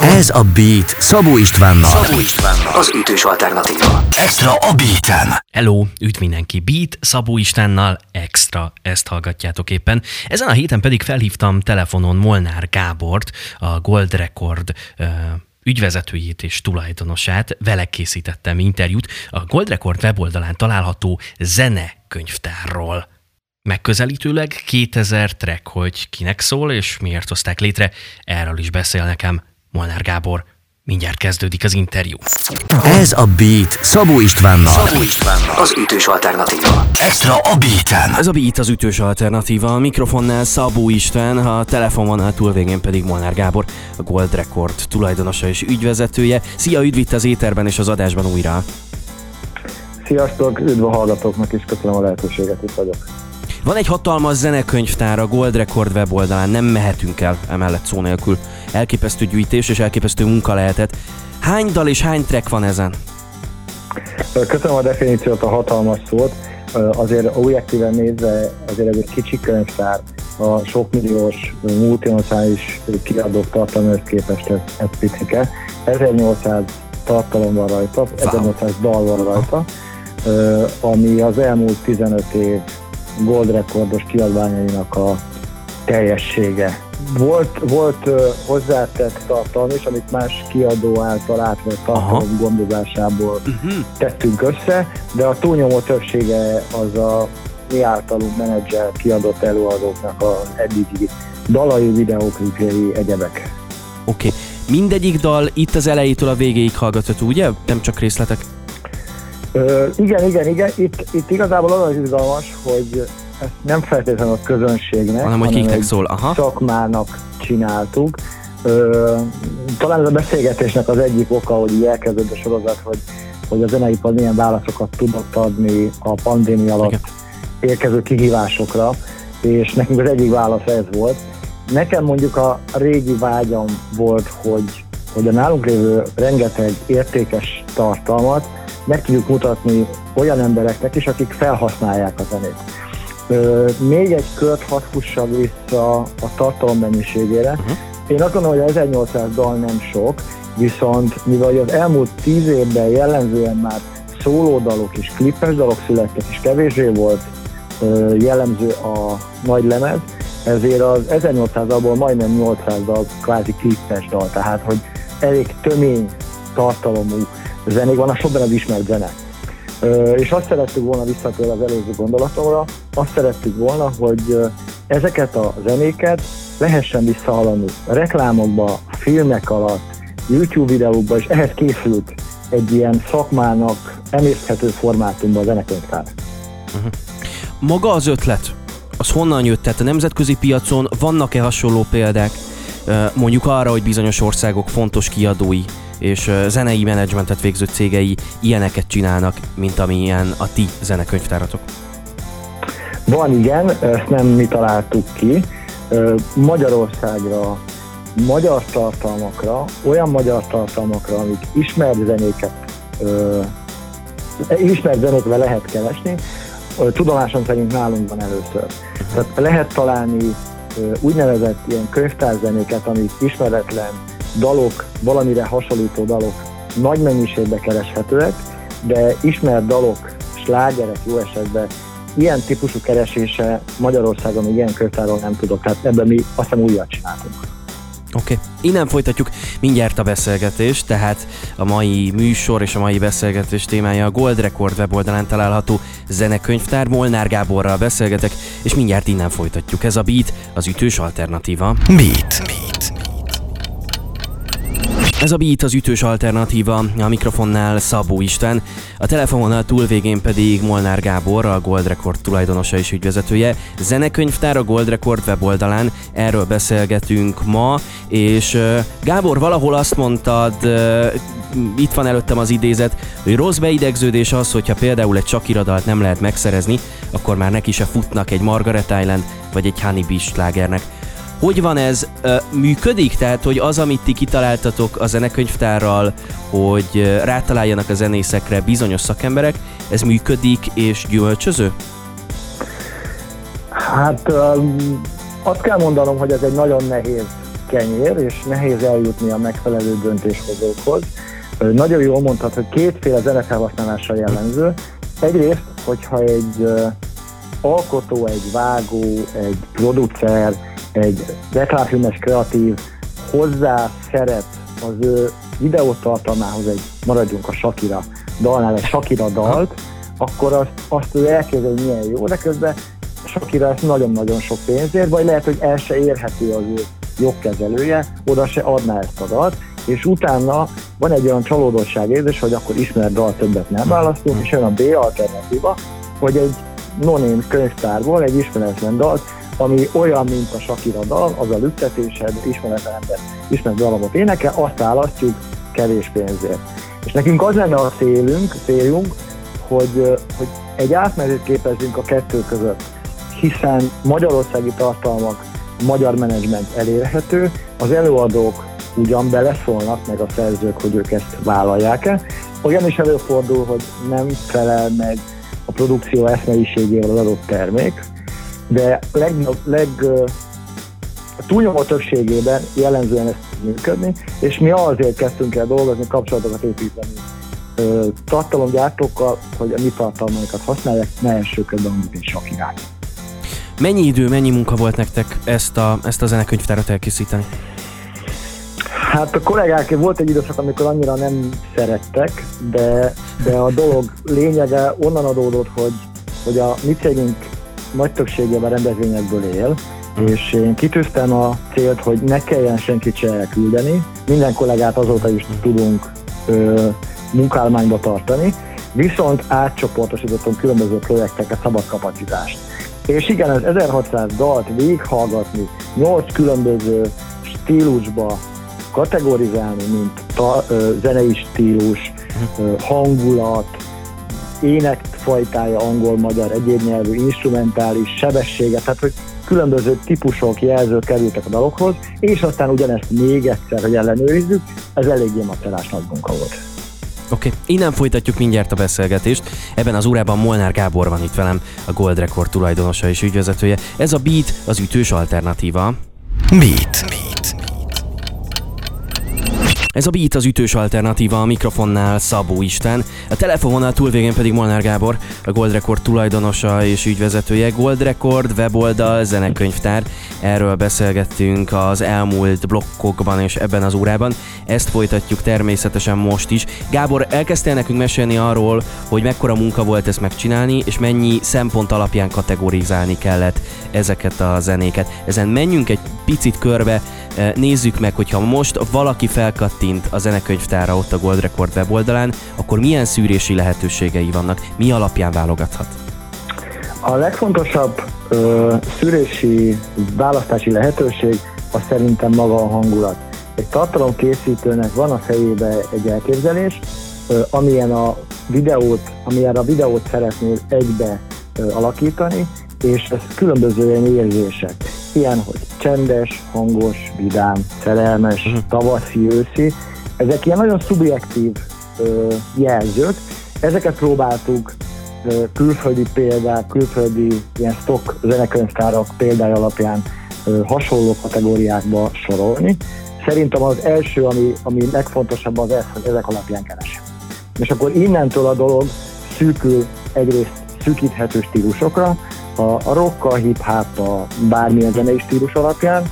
Ez a Beat Szabó Istvánnal. Szabó Istvánnal. Az ütős alternatíva. Extra a Beaten. Hello, üdv mindenki, Beat Szabó Istvánnal, extra, ezt hallgatjátok éppen. Ezen a héten pedig felhívtam telefonon Molnár Gábort, a Gold Record uh, ügyvezetőjét és tulajdonosát, vele készítettem interjút a Gold Record weboldalán található zene könyvtárról. Megközelítőleg 2000 track, hogy kinek szól és miért hozták létre, erről is beszél nekem Molnár Gábor. Mindjárt kezdődik az interjú. Ez a Beat Szabó Istvánnal. Szabó Istvánnal. Az ütős alternatíva. Extra a Beaten. Ez a Beat az ütős alternatíva, a mikrofonnál Szabó István, a telefononál túlvégén pedig Molnár Gábor, a Gold Record tulajdonosa és ügyvezetője. Szia, üdv itt az éterben és az adásban újra! Sziasztok, üdv a hallgatóknak, és köszönöm a lehetőséget, itt vagyok. Van egy hatalmas zenekönyvtár a Gold Record weboldalán, nem mehetünk el emellett szó nélkül. Elképesztő gyűjtés és elképesztő munka lehetett. Hány dal és hány track van ezen? Köszönöm a definíciót, a hatalmas szót. Azért objektíven nézve azért ez egy kicsi könyvtár, a sokmilliós multinacionális kiadók tartalmához képest ez, ez picike. 1800 tartalom van rajta, 1800 dal van rajta, ami az elmúlt 15 év gold rekordos kiadványainak a teljessége. Volt, volt uh, hozzátett tartalom is, amit más kiadó által átvett tartalom gondozásából uh-huh. tettünk össze, de a túlnyomó többsége az a mi általunk menedzser kiadott előadóknak a eddigi dalai, videóklipjei, egyebek. Oké. Okay. Mindegyik dal itt az elejétől a végéig hallgatható, ugye? Nem csak részletek? Ö, igen, igen, igen. Itt, itt igazából az az izgalmas, hogy nem feltétlenül a közönségnek, hanem, hogy kiknek szól. Aha. szakmának csináltuk. Ö, talán ez a beszélgetésnek az egyik oka, hogy így elkezdődött a sorozat, hogy, hogy a zeneipar milyen válaszokat tudott adni a pandémia alatt igen. érkező kihívásokra, és nekünk az egyik válasz ez volt. Nekem mondjuk a régi vágyam volt, hogy, hogy a nálunk lévő rengeteg értékes tartalmat meg tudjuk mutatni olyan embereknek is, akik felhasználják a zenét. Ö, még egy kört hadd vissza a tartalom mennyiségére. Uh-huh. Én azt gondolom, hogy 1800 dal nem sok, viszont mivel az elmúlt 10 évben jellemzően már szólódalok és klippes dalok születtek, és kevésbé volt ö, jellemző a nagy lemez, ezért az 1800-alból majdnem 800 dal kvázi klippes dal, tehát hogy elég tömény tartalomú zenék van, a sokban az ismert zene. És azt szerettük volna visszatérni az előző gondolatomra, azt szerettük volna, hogy ezeket a zenéket lehessen visszahallani reklámokba, filmek alatt, YouTube videókba, és ehhez készült egy ilyen szakmának emészthető formátumban a zenekönyvtár. Uh-huh. Maga az ötlet, az honnan jött? Tehát a nemzetközi piacon vannak-e hasonló példák, mondjuk arra, hogy bizonyos országok fontos kiadói és zenei menedzsmentet végző cégei ilyeneket csinálnak, mint amilyen a ti zenekönyvtáratok? Van igen, ezt nem mi találtuk ki. Magyarországra, magyar tartalmakra, olyan magyar tartalmakra, amik ismert zenéket, ismert zenékvel lehet keresni, tudomásom szerint nálunk van először. Tehát lehet találni úgynevezett ilyen könyvtárzenéket, amik ismeretlen dalok, valamire hasonlító dalok nagy mennyiségbe kereshetőek, de ismert dalok, slágerek jó esetben ilyen típusú keresése Magyarországon még ilyen kötáról nem tudok, tehát ebben mi azt hiszem újat csináltunk. Oké, okay. innen folytatjuk mindjárt a beszélgetést, tehát a mai műsor és a mai beszélgetés témája a Gold Record weboldalán található zenekönyvtár. Molnár Gáborral beszélgetek, és mindjárt innen folytatjuk. Ez a Beat, az ütős alternatíva. Beat. Beat. Ez a Beat az ütős alternatíva, a mikrofonnál Szabó Isten, a telefononál túlvégén pedig Molnár Gábor, a Gold Record tulajdonosa és ügyvezetője. Zenekönyvtár a Gold Record weboldalán, erről beszélgetünk ma, és Gábor, valahol azt mondtad, itt van előttem az idézet, hogy rossz beidegződés az, hogyha például egy csakiradalt nem lehet megszerezni, akkor már neki se futnak egy Margaret Island vagy egy Honey Beach slágernek. Hogy van ez? Működik? Tehát, hogy az, amit ti kitaláltatok a zenekönyvtárral, hogy rátaláljanak a zenészekre bizonyos szakemberek, ez működik és gyümölcsöző? Hát azt kell mondanom, hogy ez egy nagyon nehéz kenyér, és nehéz eljutni a megfelelő döntéshozókhoz. Nagyon jól mondhat, hogy kétféle zenefelhasználása jellemző. Egyrészt, hogyha egy alkotó, egy vágó, egy producer, egy reklámfilmes kreatív hozzá szeret az ő videótartalmához egy, maradjunk a Shakira dalnál, egy Shakira dalt, akkor azt, azt ő elképzel, hogy milyen jó, de közben Shakira ezt nagyon-nagyon sok pénzért, vagy lehet, hogy el se érhető az ő jogkezelője, oda se adná ezt a dalt, és utána van egy olyan csalódottság érzés, hogy akkor ismert dal többet nem választunk, és a B alternatíva, hogy egy noném könyvtárból egy ismeretlen dalt, ami olyan, mint a Shakira dal, az a lüktetésed, ismeretlen ember ismert dalabot énekel, azt választjuk kevés pénzért. És nekünk az lenne a célunk, célunk hogy, hogy egy átmenetét képezzünk a kettő között, hiszen magyarországi tartalmak, magyar menedzsment elérhető, az előadók ugyan beleszólnak, meg a szerzők, hogy ők ezt vállalják-e. Olyan is előfordul, hogy nem felel meg a produkció eszmeiségével az adott termék, de leg, leg, a túlnyomó többségében jellemzően ez működni, és mi azért kezdtünk el dolgozni, kapcsolatokat építeni tartalomgyártókkal, hogy a mi tartalmainkat használják, ne első körben mint sok irány. Mennyi idő, mennyi munka volt nektek ezt a, ezt a zenekönyvtárat elkészíteni? Hát a kollégák, volt egy időszak, amikor annyira nem szerettek, de, de a dolog lényege onnan adódott, hogy, hogy a mi cégünk nagy többségében rendezvényekből él, és én kitűztem a célt, hogy ne kelljen senkit se elküldeni. Minden kollégát azóta is tudunk ö, munkállományba tartani, viszont átcsoportosítottunk különböző projekteket, szabad kapacitást. És igen, az 1600 dalt végighallgatni, 8 különböző stílusba kategorizálni, mint ta, ö, zenei stílus, ö, hangulat, énekfajtája angol, magyar, egyéb nyelvű, instrumentális, sebessége, tehát hogy különböző típusok, jelzők kerültek a dalokhoz, és aztán ugyanezt még egyszer, hogy ellenőrizzük, ez eléggé macerás nagy munka volt. Oké, okay. innen folytatjuk mindjárt a beszélgetést. Ebben az órában Molnár Gábor van itt velem, a Gold Record tulajdonosa és ügyvezetője. Ez a Beat az ütős alternatíva. Beat. Beat. Ez a Beat az ütős alternatíva a mikrofonnál Szabó Isten, a telefononál túlvégén pedig Molnár Gábor, a Gold Record tulajdonosa és ügyvezetője. Gold Record, weboldal, zenekönyvtár. Erről beszélgettünk az elmúlt blokkokban és ebben az órában. Ezt folytatjuk természetesen most is. Gábor, elkezdtél nekünk mesélni arról, hogy mekkora munka volt ezt megcsinálni, és mennyi szempont alapján kategorizálni kellett ezeket a zenéket. Ezen menjünk egy picit körbe, eh, nézzük meg, hogyha most valaki felkattint a zenekönyvtára ott a Gold Record weboldalán, akkor milyen szűrési lehetőségei vannak, mi alapján válogathat? A legfontosabb ö, szűrési választási lehetőség az szerintem maga a hangulat. Egy tartalomkészítőnek van a fejébe egy elképzelés, ö, amilyen a videót, amilyen a videót szeretnél egybe ö, alakítani, és ez különböző ilyen érzések. Ilyen, hogy csendes, hangos, vidám, szerelmes, uh-huh. tavaszi, őszi. Ezek ilyen nagyon szubjektív ö, jelzők. Ezeket próbáltuk ö, külföldi példák, külföldi ilyen stock zenekönyvtárak példája alapján ö, hasonló kategóriákba sorolni. Szerintem az első, ami, ami legfontosabb az ez, hogy ezek alapján keresünk. És akkor innentől a dolog szűkül egyrészt szűkíthető stílusokra, a, a rock, a hip-hop, a bármilyen zenei stílus alapján,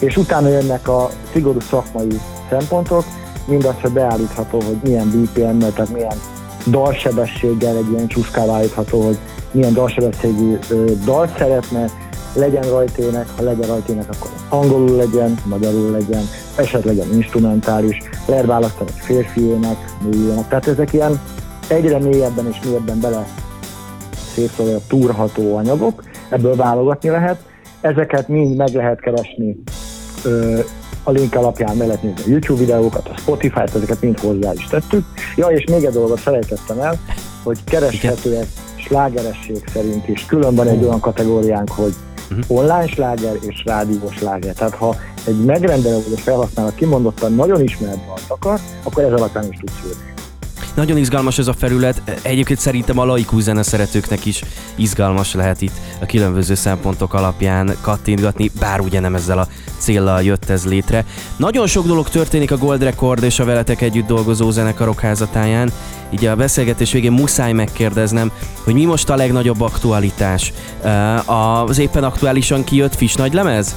és utána jönnek a szigorú szakmai szempontok, mindazt, hogy beállítható, hogy milyen BPM-mel, tehát milyen dalsebességgel egy ilyen csúszkába állítható, hogy milyen dalsebességű dalt szeretne, legyen rajtének, ha legyen rajtének, akkor angolul legyen, magyarul legyen, esetleg legyen instrumentális, lehet választani egy férfiének, nőjének. Tehát ezek ilyen egyre mélyebben és mélyebben bele szétszóval túrható anyagok, ebből válogatni lehet. Ezeket mind meg lehet keresni a link alapján meg lehet nézni a YouTube videókat, a Spotify-t, ezeket mind hozzá is tettük. Ja, és még egy dolgot felejtettem el, hogy kereshetőek slágeresség szerint is. Külön van egy olyan kategóriánk, hogy uh-huh. online sláger és rádiós sláger. Tehát ha egy megrendelő vagy egy felhasználó kimondottan nagyon ismert dalt akar, akkor ez alapján is tud szűrni. Nagyon izgalmas ez a felület, egyébként szerintem a laikus zeneszeretőknek is izgalmas lehet itt a különböző szempontok alapján kattintgatni, bár ugye nem ezzel a céllal jött ez létre. Nagyon sok dolog történik a Gold Record és a veletek együtt dolgozó zenekarok házatáján, így a beszélgetés végén muszáj megkérdeznem, hogy mi most a legnagyobb aktualitás. Az éppen aktuálisan kijött Fish nagy lemez?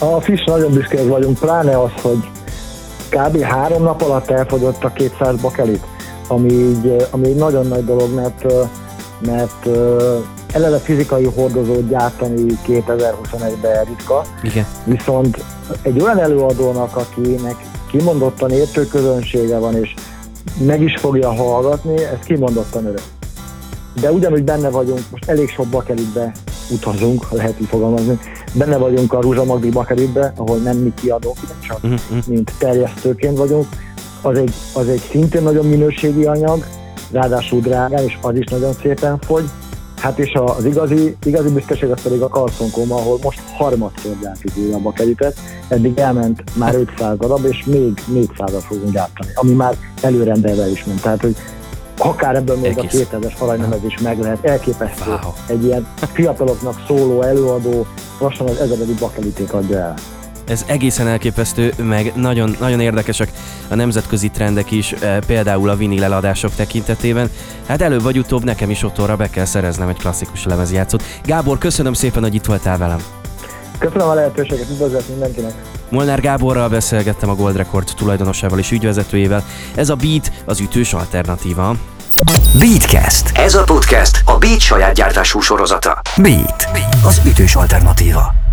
A Fish nagyon büszkék vagyunk, pláne az, hogy kb. három nap alatt elfogyott a 200 bakelit, ami így, ami egy nagyon nagy dolog, mert, mert eleve fizikai hordozót gyártani 2021-ben ritka. Igen. Viszont egy olyan előadónak, akinek kimondottan értő közönsége van, és meg is fogja hallgatni, ez kimondottan öreg. De ugyanúgy benne vagyunk, most elég sok bakelitbe utazunk, lehet így fogalmazni, benne vagyunk a Rúzsamagdi bakelitbe, ahol nem mi kiadók, csak uh-huh. mint terjesztőként vagyunk. Az egy, az egy szintén nagyon minőségi anyag, ráadásul drágán, és az is nagyon szépen fogy. Hát és az igazi, igazi büszkeség az pedig a Karszon ahol most harmadszor gyártjuk újra a bakelitet. Eddig elment már 500 darab, és még 400 fogunk gyártani, ami már előrendelve is ment. Tehát, hogy akár ebből még Egész. a 2000-es aranynemez is meg lehet. Elképesztő. Wow. Egy ilyen fiataloknak szóló előadó lassan az ezeredi bakelitét adja el. Ez egészen elképesztő, meg nagyon, nagyon érdekesek a nemzetközi trendek is, eh, például a vinil eladások tekintetében. Hát előbb vagy utóbb nekem is otthonra be kell szereznem egy klasszikus lemezjátszót. Gábor, köszönöm szépen, hogy itt voltál velem. Köszönöm a lehetőséget, üdvözlet mindenkinek! Molnár Gáborral beszélgettem a Gold Record tulajdonosával és ügyvezetőjével. Ez a Beat az ütős alternatíva. Beatcast. Ez a podcast a Beat saját gyártású sorozata. Beat. Az ütős alternatíva.